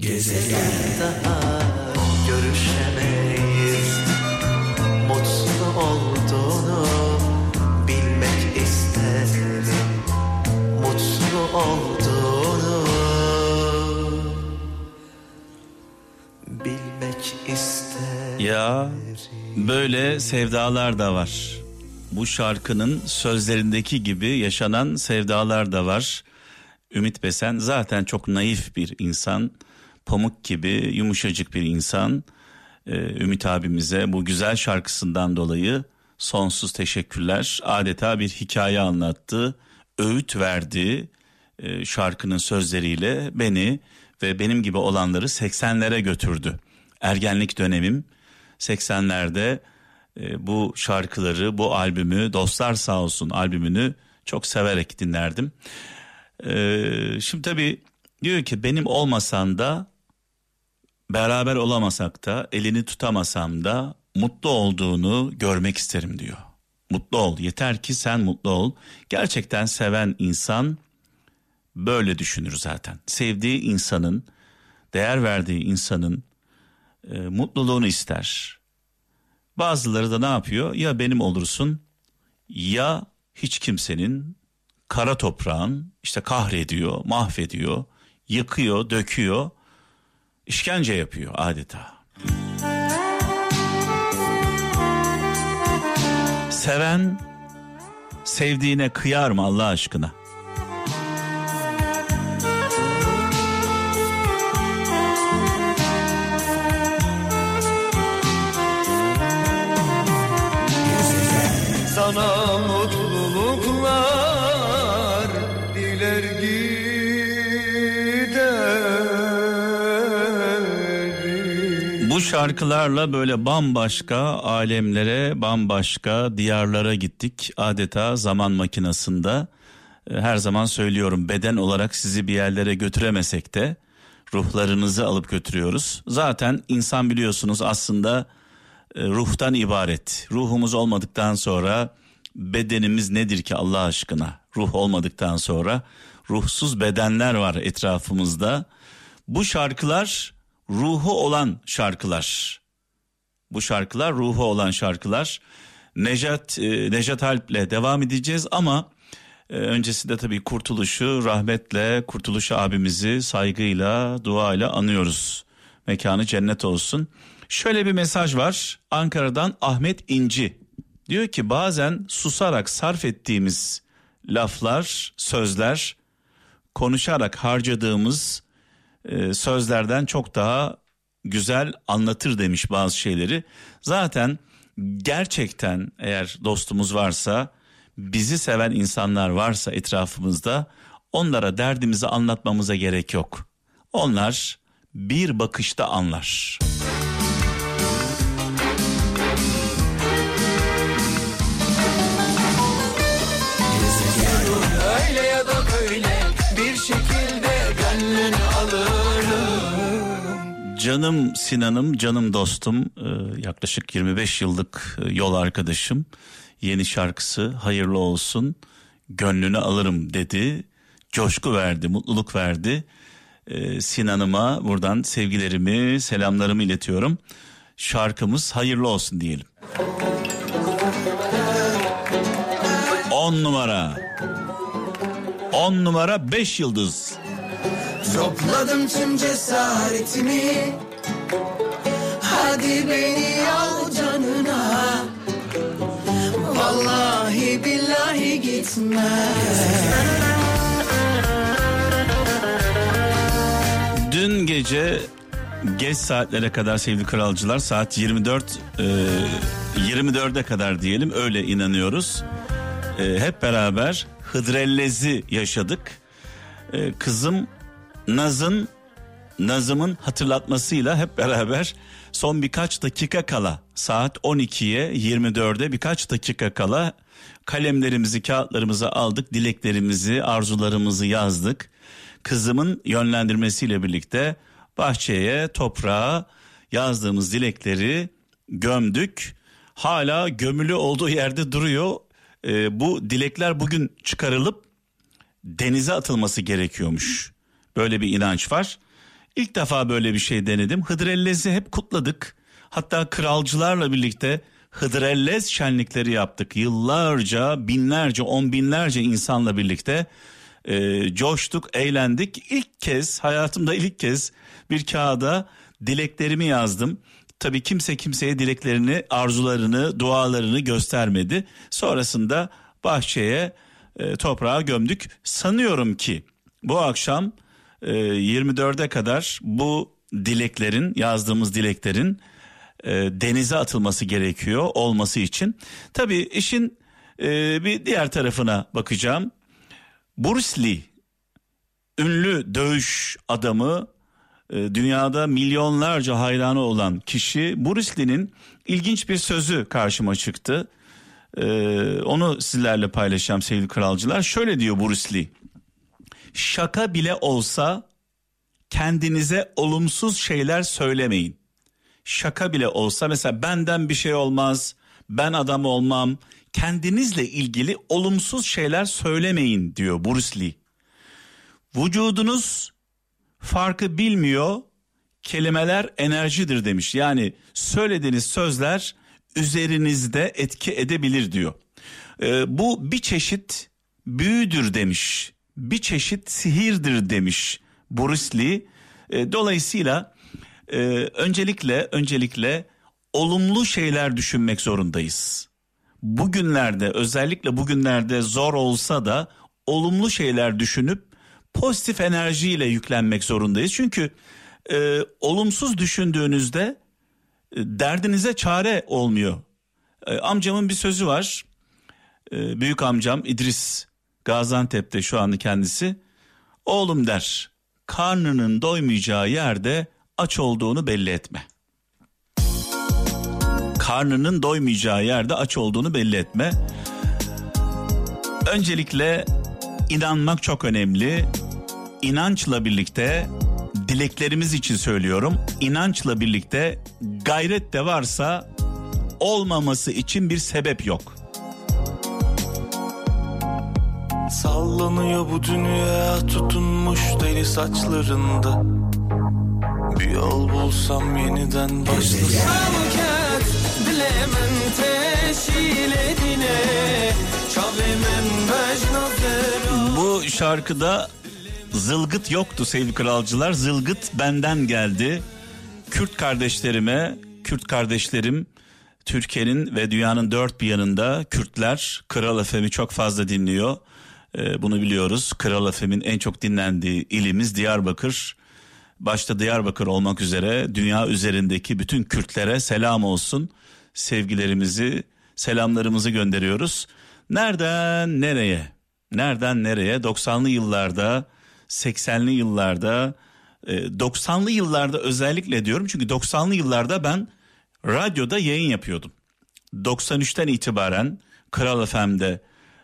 Gezegen daha görüşemeyiz Mutlu olduğunu bilmek isterim Mutlu olduğunu bilmek isterim Ya böyle sevdalar da var. Bu şarkının sözlerindeki gibi yaşanan sevdalar da var. Ümit Besen zaten çok naif bir insan. Pamuk gibi yumuşacık bir insan. Ee, Ümit abimize bu güzel şarkısından dolayı sonsuz teşekkürler. Adeta bir hikaye anlattı, öğüt verdi e, şarkının sözleriyle beni ve benim gibi olanları 80'lere götürdü. Ergenlik dönemim 80'lerde e, bu şarkıları, bu albümü, Dostlar Sağ Olsun albümünü çok severek dinlerdim. Ee, şimdi tabii diyor ki benim olmasan da beraber olamasak da elini tutamasam da mutlu olduğunu görmek isterim diyor. Mutlu ol yeter ki sen mutlu ol. Gerçekten seven insan böyle düşünür zaten. Sevdiği insanın, değer verdiği insanın e, mutluluğunu ister. Bazıları da ne yapıyor? Ya benim olursun ya hiç kimsenin kara toprağın işte kahrediyor, mahvediyor, yıkıyor, döküyor, işkence yapıyor adeta. Seven sevdiğine kıyar mı Allah aşkına? Sana mutluluklar şarkılarla böyle bambaşka alemlere, bambaşka diyarlara gittik. Adeta zaman makinasında. E, Her zaman söylüyorum beden olarak sizi bir yerlere götüremesek de ruhlarınızı alıp götürüyoruz. Zaten insan biliyorsunuz aslında e, ruhtan ibaret. Ruhumuz olmadıktan sonra bedenimiz nedir ki Allah aşkına? Ruh olmadıktan sonra ruhsuz bedenler var etrafımızda. Bu şarkılar ruhu olan şarkılar. Bu şarkılar ruhu olan şarkılar. Nejat e, Nejat Alp'le devam edeceğiz ama e, öncesinde tabii Kurtuluş'u rahmetle Kurtuluş abimizi saygıyla duayla anıyoruz. Mekanı cennet olsun. Şöyle bir mesaj var Ankara'dan Ahmet İnci. Diyor ki bazen susarak sarf ettiğimiz laflar, sözler, konuşarak harcadığımız e, sözlerden çok daha güzel anlatır demiş bazı şeyleri. Zaten gerçekten eğer dostumuz varsa, bizi seven insanlar varsa etrafımızda onlara derdimizi anlatmamıza gerek yok. Onlar bir bakışta anlar. Canım Sinan'ım, canım dostum, e, yaklaşık 25 yıllık e, yol arkadaşım. Yeni şarkısı hayırlı olsun, gönlünü alırım dedi. Coşku verdi, mutluluk verdi. E, Sinan'ıma buradan sevgilerimi, selamlarımı iletiyorum. Şarkımız hayırlı olsun diyelim. 10 numara. 10 numara 5 yıldız. Topladım tüm cesaretimi Hadi beni al canına Vallahi billahi gitme Dün gece geç saatlere kadar sevgili kralcılar saat 24 e, 24'e kadar diyelim öyle inanıyoruz. E, hep beraber Hıdrellez'i yaşadık. E, kızım Naz'ın Nazım'ın hatırlatmasıyla hep beraber son birkaç dakika kala saat 12'ye 24'e birkaç dakika kala kalemlerimizi kağıtlarımızı aldık dileklerimizi arzularımızı yazdık. Kızımın yönlendirmesiyle birlikte bahçeye toprağa yazdığımız dilekleri gömdük. Hala gömülü olduğu yerde duruyor. Ee, bu dilekler bugün çıkarılıp denize atılması gerekiyormuş. Böyle bir inanç var. İlk defa böyle bir şey denedim. Hıdrellez'i hep kutladık. Hatta kralcılarla birlikte Hıdrellez şenlikleri yaptık. Yıllarca, binlerce, on binlerce insanla birlikte e, coştuk, eğlendik. İlk kez, hayatımda ilk kez bir kağıda dileklerimi yazdım. Tabii kimse kimseye dileklerini, arzularını, dualarını göstermedi. Sonrasında bahçeye e, toprağa gömdük. Sanıyorum ki bu akşam e, 24'e kadar bu dileklerin, yazdığımız dileklerin e, denize atılması gerekiyor olması için. Tabii işin e, bir diğer tarafına bakacağım. Bruce Lee ünlü dövüş adamı e, dünyada milyonlarca hayranı olan kişi Bruce Lee'nin ilginç bir sözü karşıma çıktı. E, onu sizlerle paylaşacağım sevgili kralcılar. Şöyle diyor Bruce Lee. Şaka bile olsa kendinize olumsuz şeyler söylemeyin. Şaka bile olsa mesela benden bir şey olmaz, ben adam olmam. Kendinizle ilgili olumsuz şeyler söylemeyin diyor Bruce Lee. Vücudunuz farkı bilmiyor. Kelimeler enerjidir demiş. Yani söylediğiniz sözler üzerinizde etki edebilir diyor. Ee, bu bir çeşit büyüdür demiş. Bir çeşit sihirdir demiş Bruce Lee. Ee, dolayısıyla e, öncelikle öncelikle olumlu şeyler düşünmek zorundayız. Bugünlerde özellikle bugünlerde zor olsa da olumlu şeyler düşünüp pozitif enerjiyle yüklenmek zorundayız. Çünkü e, olumsuz düşündüğünüzde e, derdinize çare olmuyor. E, amcamın bir sözü var. E, büyük amcam İdris Gaziantep'te şu anda kendisi. Oğlum der karnının doymayacağı yerde aç olduğunu belli etme. Karnının doymayacağı yerde aç olduğunu belli etme. Öncelikle inanmak çok önemli. İnançla birlikte dileklerimiz için söylüyorum. İnançla birlikte gayret de varsa olmaması için bir sebep yok. Sallanıyor bu dünya tutunmuş deli saçlarında Bir yol bulsam yeniden başlasam dilemen teşil edine Çavemem bejnazer Bu şarkıda zılgıt yoktu sevgili kralcılar. Zılgıt benden geldi. Kürt kardeşlerime, Kürt kardeşlerim Türkiye'nin ve dünyanın dört bir yanında Kürtler Kral FM'i çok fazla dinliyor. Ee, bunu biliyoruz. Kral FM'in en çok dinlendiği ilimiz Diyarbakır. Başta Diyarbakır olmak üzere dünya üzerindeki bütün Kürtlere selam olsun. Sevgilerimizi, selamlarımızı gönderiyoruz. Nereden nereye? Nereden nereye? 90'lı yıllarda, 80'li yıllarda, e, 90'lı yıllarda özellikle diyorum çünkü 90'lı yıllarda ben radyoda yayın yapıyordum. 93'ten itibaren Kral FM'de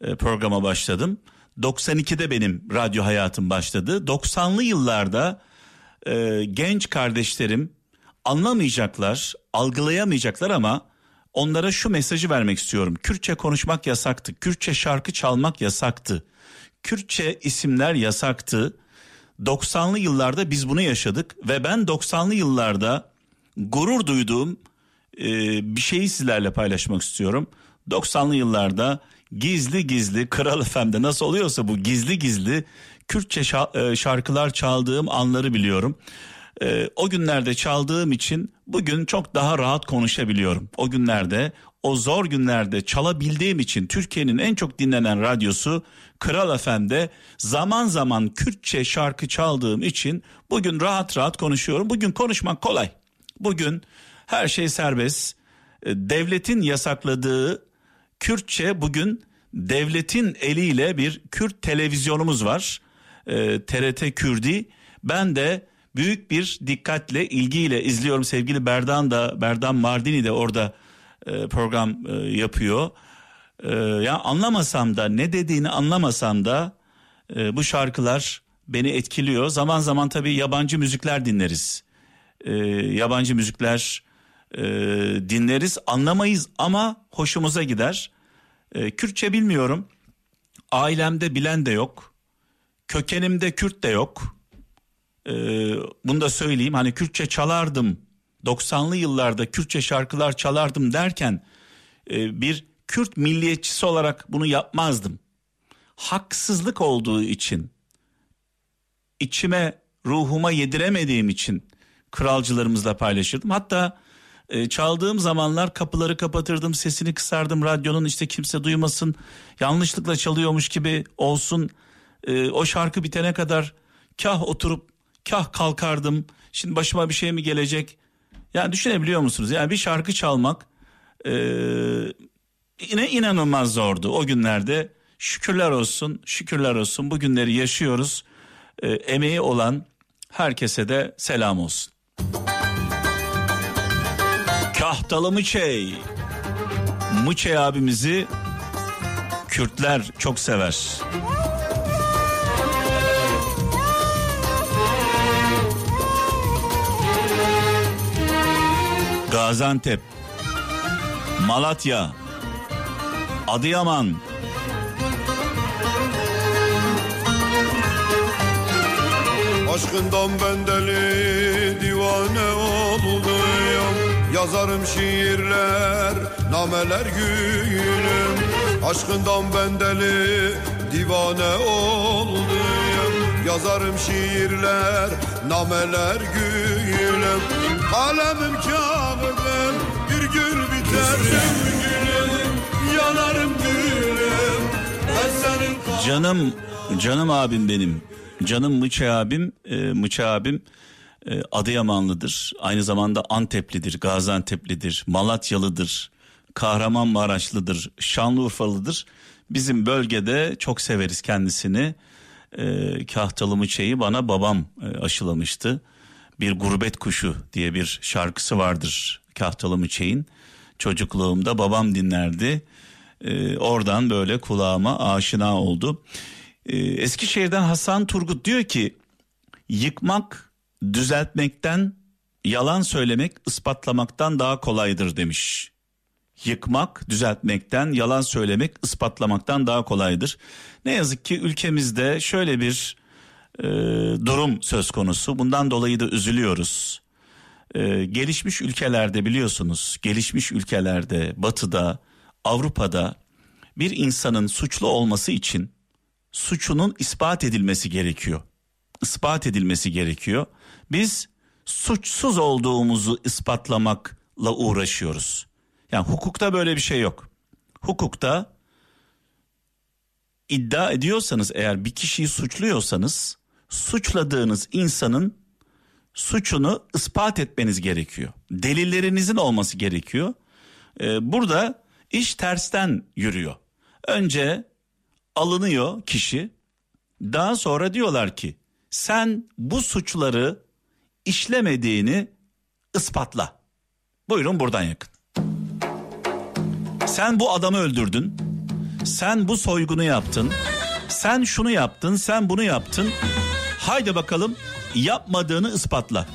e, programa başladım. 92'de benim radyo hayatım başladı. 90'lı yıllarda e, genç kardeşlerim anlamayacaklar, algılayamayacaklar ama onlara şu mesajı vermek istiyorum. Kürtçe konuşmak yasaktı. Kürtçe şarkı çalmak yasaktı. Kürtçe isimler yasaktı. 90'lı yıllarda biz bunu yaşadık ve ben 90'lı yıllarda gurur duyduğum e, bir şeyi sizlerle paylaşmak istiyorum. 90'lı yıllarda gizli gizli Kral FM'de nasıl oluyorsa bu gizli gizli Kürtçe e, şarkılar çaldığım anları biliyorum. E, o günlerde çaldığım için bugün çok daha rahat konuşabiliyorum. O günlerde o zor günlerde çalabildiğim için Türkiye'nin en çok dinlenen radyosu Kral FM'de zaman zaman Kürtçe şarkı çaldığım için bugün rahat rahat konuşuyorum. Bugün konuşmak kolay. Bugün her şey serbest. E, Devletin yasakladığı Kürtçe bugün devletin eliyle bir Kürt televizyonumuz var. E, TRT Kürdi. Ben de büyük bir dikkatle, ilgiyle izliyorum. Sevgili Berdan da, Berdan Mardini de orada e, program e, yapıyor. E, ya anlamasam da, ne dediğini anlamasam da e, bu şarkılar beni etkiliyor. Zaman zaman tabii yabancı müzikler dinleriz. E, yabancı müzikler e, dinleriz, anlamayız ama hoşumuza gider. E, Kürtçe bilmiyorum. Ailemde bilen de yok. Kökenimde Kürt de yok. e, bunu da söyleyeyim hani Kürtçe çalardım 90'lı yıllarda Kürtçe şarkılar çalardım derken e, bir Kürt milliyetçisi olarak bunu yapmazdım. Haksızlık olduğu için içime ruhuma yediremediğim için kralcılarımızla paylaşırdım. Hatta e, çaldığım zamanlar kapıları kapatırdım, sesini kısardım, radyonun işte kimse duymasın, yanlışlıkla çalıyormuş gibi olsun. E, o şarkı bitene kadar kah oturup kah kalkardım. Şimdi başıma bir şey mi gelecek? Yani düşünebiliyor musunuz? Yani bir şarkı çalmak e, yine inanılmaz zordu o günlerde. Şükürler olsun, şükürler olsun bu günleri yaşıyoruz. E, emeği olan herkese de selam olsun. Kahtalı Mıçey. Mıçey abimizi Kürtler çok sever. Gaziantep, Malatya, Adıyaman, Aşkından ben deli divane oldum Yazarım şiirler, nameler gülüm. Aşkından ben deli divane oldum. Yazarım şiirler, nameler gülüm. Kalemim kağıdım, bir gül biterim gülüm Yanarım gülüm, ben senin Canım, canım abim benim. Canım Mıçı abim, e, Mıçı abim e, Adıyamanlıdır. Aynı zamanda Anteplidir, Gaziantep'lidir, Malatyalıdır, Kahramanmaraşlıdır, Şanlıurfalıdır. Bizim bölgede çok severiz kendisini. E, Kahtalı Mıçı'yı bana babam e, aşılamıştı. Bir gurbet kuşu diye bir şarkısı vardır Kahtalı Mıçı'nın. Çocukluğumda babam dinlerdi. E, oradan böyle kulağıma aşina oldu. E, Eskişehir'den Hasan Turgut diyor ki yıkmak düzeltmekten yalan söylemek ispatlamaktan daha kolaydır demiş. Yıkmak düzeltmekten yalan söylemek ispatlamaktan daha kolaydır. Ne yazık ki ülkemizde şöyle bir e, durum söz konusu. Bundan dolayı da üzülüyoruz. E, gelişmiş ülkelerde biliyorsunuz gelişmiş ülkelerde batıda Avrupa'da bir insanın suçlu olması için suçunun ispat edilmesi gerekiyor. İspat edilmesi gerekiyor. Biz suçsuz olduğumuzu ispatlamakla uğraşıyoruz. Yani hukukta böyle bir şey yok. Hukukta iddia ediyorsanız eğer bir kişiyi suçluyorsanız suçladığınız insanın suçunu ispat etmeniz gerekiyor. Delillerinizin olması gerekiyor. Ee, burada iş tersten yürüyor. Önce alınıyor kişi. Daha sonra diyorlar ki sen bu suçları işlemediğini ispatla. Buyurun buradan yakın. Sen bu adamı öldürdün. Sen bu soygunu yaptın. Sen şunu yaptın, sen bunu yaptın. Haydi bakalım yapmadığını ispatla.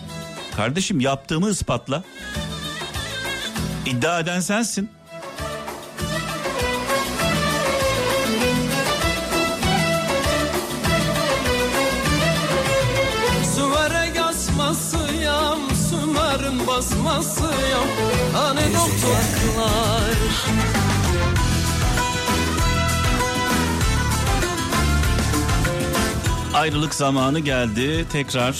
Kardeşim yaptığımı ispatla. İddia eden sensin. Sümerin basmasıyam Hani doktorlar Ayrılık zamanı geldi. Tekrar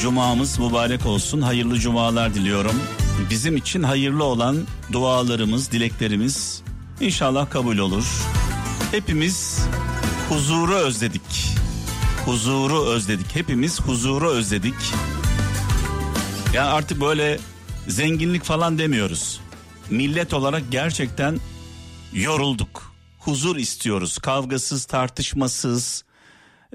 cumamız mübarek olsun. Hayırlı cumalar diliyorum. Bizim için hayırlı olan dualarımız, dileklerimiz inşallah kabul olur. Hepimiz huzuru özledik. Huzuru özledik. Hepimiz huzuru özledik. Ya artık böyle zenginlik falan demiyoruz. Millet olarak gerçekten yorulduk. Huzur istiyoruz. Kavgasız, tartışmasız,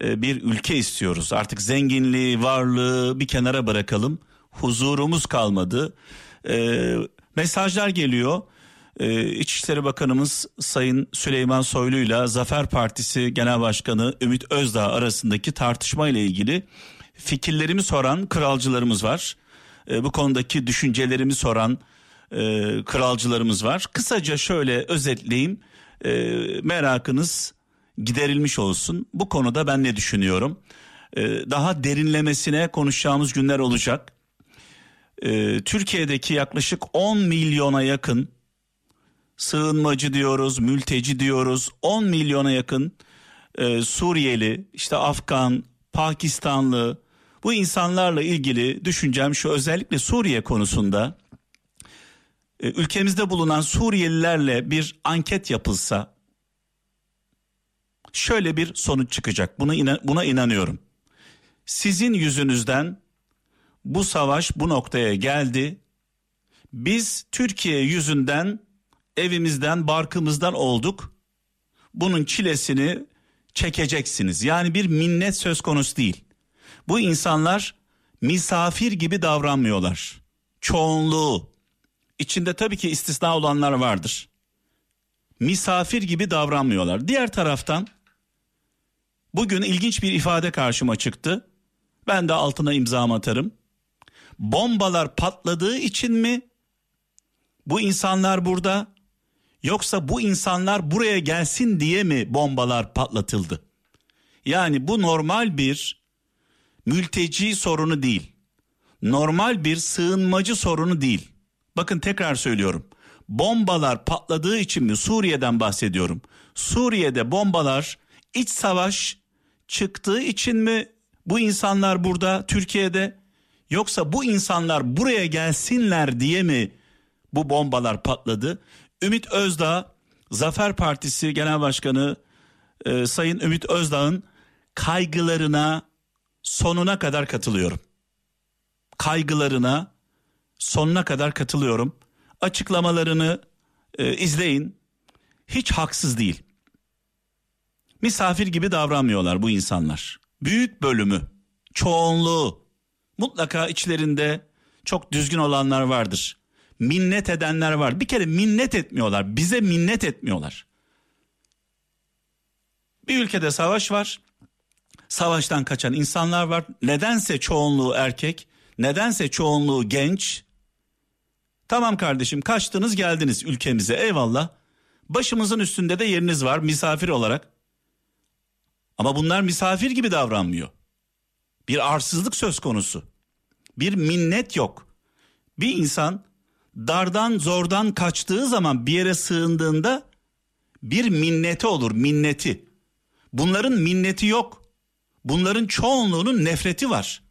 e, bir ülke istiyoruz. Artık zenginliği, varlığı bir kenara bırakalım. Huzurumuz kalmadı. E, mesajlar geliyor. E, İçişleri Bakanımız Sayın Süleyman Soylu ile Zafer Partisi Genel Başkanı Ümit Özdağ arasındaki tartışma ile ilgili fikirlerimi soran kralcılarımız var. E, bu konudaki düşüncelerimi soran e, kralcılarımız var. Kısaca şöyle özetleyeyim. E, merakınız giderilmiş olsun. Bu konuda ben ne düşünüyorum? e, daha derinlemesine konuşacağımız günler olacak. E, Türkiye'deki yaklaşık 10 milyona yakın sığınmacı diyoruz, mülteci diyoruz. 10 milyona yakın e, Suriyeli, işte Afgan, Pakistanlı bu insanlarla ilgili düşüncem şu özellikle Suriye konusunda e, ülkemizde bulunan Suriyelilerle bir anket yapılsa şöyle bir sonuç çıkacak. Buna inan, buna inanıyorum. Sizin yüzünüzden bu savaş bu noktaya geldi. Biz Türkiye yüzünden evimizden, barkımızdan olduk. Bunun çilesini çekeceksiniz. Yani bir minnet söz konusu değil. Bu insanlar misafir gibi davranmıyorlar. Çoğunluğu. İçinde tabii ki istisna olanlar vardır. Misafir gibi davranmıyorlar. Diğer taraftan bugün ilginç bir ifade karşıma çıktı. Ben de altına imza atarım. Bombalar patladığı için mi bu insanlar burada yoksa bu insanlar buraya gelsin diye mi bombalar patlatıldı? Yani bu normal bir mülteci sorunu değil. Normal bir sığınmacı sorunu değil. Bakın tekrar söylüyorum. Bombalar patladığı için mi Suriye'den bahsediyorum. Suriye'de bombalar iç savaş çıktığı için mi bu insanlar burada Türkiye'de yoksa bu insanlar buraya gelsinler diye mi bu bombalar patladı? Ümit Özdağ Zafer Partisi Genel Başkanı e, Sayın Ümit Özdağ'ın kaygılarına sonuna kadar katılıyorum. Kaygılarına sonuna kadar katılıyorum. Açıklamalarını e, izleyin. Hiç haksız değil. Misafir gibi davranmıyorlar bu insanlar. Büyük bölümü, çoğunluğu mutlaka içlerinde çok düzgün olanlar vardır. Minnet edenler var. Bir kere minnet etmiyorlar. Bize minnet etmiyorlar. Bir ülkede savaş var. Savaştan kaçan insanlar var. Nedense çoğunluğu erkek, nedense çoğunluğu genç. Tamam kardeşim kaçtınız geldiniz ülkemize eyvallah. Başımızın üstünde de yeriniz var misafir olarak. Ama bunlar misafir gibi davranmıyor. Bir arsızlık söz konusu. Bir minnet yok. Bir insan dardan zordan kaçtığı zaman bir yere sığındığında bir minneti olur minneti. Bunların minneti yok. Bunların çoğunluğunun nefreti var.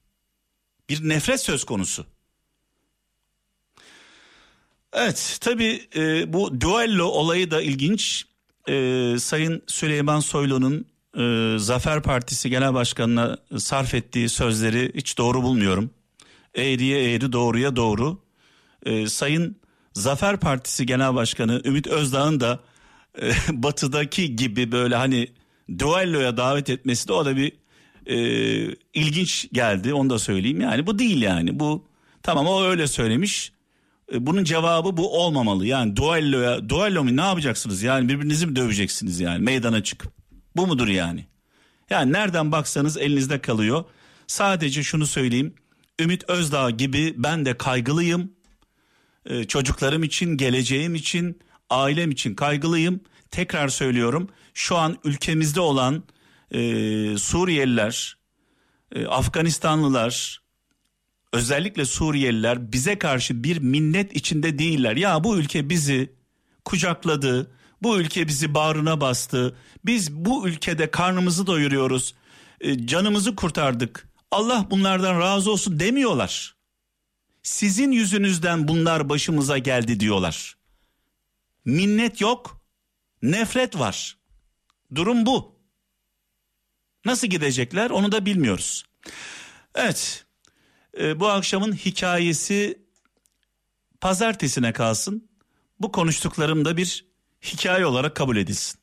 Bir nefret söz konusu. Evet tabi e, bu duello olayı da ilginç. E, Sayın Süleyman Soylu'nun e, Zafer Partisi Genel Başkanı'na sarf ettiği sözleri hiç doğru bulmuyorum. Eğriye eğri doğruya doğru. E, Sayın Zafer Partisi Genel Başkanı Ümit Özdağ'ın da e, batıdaki gibi böyle hani duelloya davet etmesi de o da bir e, ilginç geldi onu da söyleyeyim. Yani bu değil yani bu tamam o öyle söylemiş e, bunun cevabı bu olmamalı. Yani duelloya duello mu ne yapacaksınız yani birbirinizi mi döveceksiniz yani meydana çıkıp. Bu mudur yani? Yani nereden baksanız elinizde kalıyor. Sadece şunu söyleyeyim. Ümit Özdağ gibi ben de kaygılıyım. Ee, çocuklarım için, geleceğim için, ailem için kaygılıyım. Tekrar söylüyorum. Şu an ülkemizde olan e, Suriyeliler, e, Afganistanlılar, özellikle Suriyeliler bize karşı bir minnet içinde değiller. Ya bu ülke bizi kucakladı, bu ülke bizi bağrına bastı. Biz bu ülkede karnımızı doyuruyoruz. E, canımızı kurtardık. Allah bunlardan razı olsun demiyorlar. Sizin yüzünüzden bunlar başımıza geldi diyorlar. Minnet yok, nefret var. Durum bu. Nasıl gidecekler onu da bilmiyoruz. Evet, e, bu akşamın hikayesi pazartesine kalsın. Bu konuştuklarım da bir hikaye olarak kabul edilsin.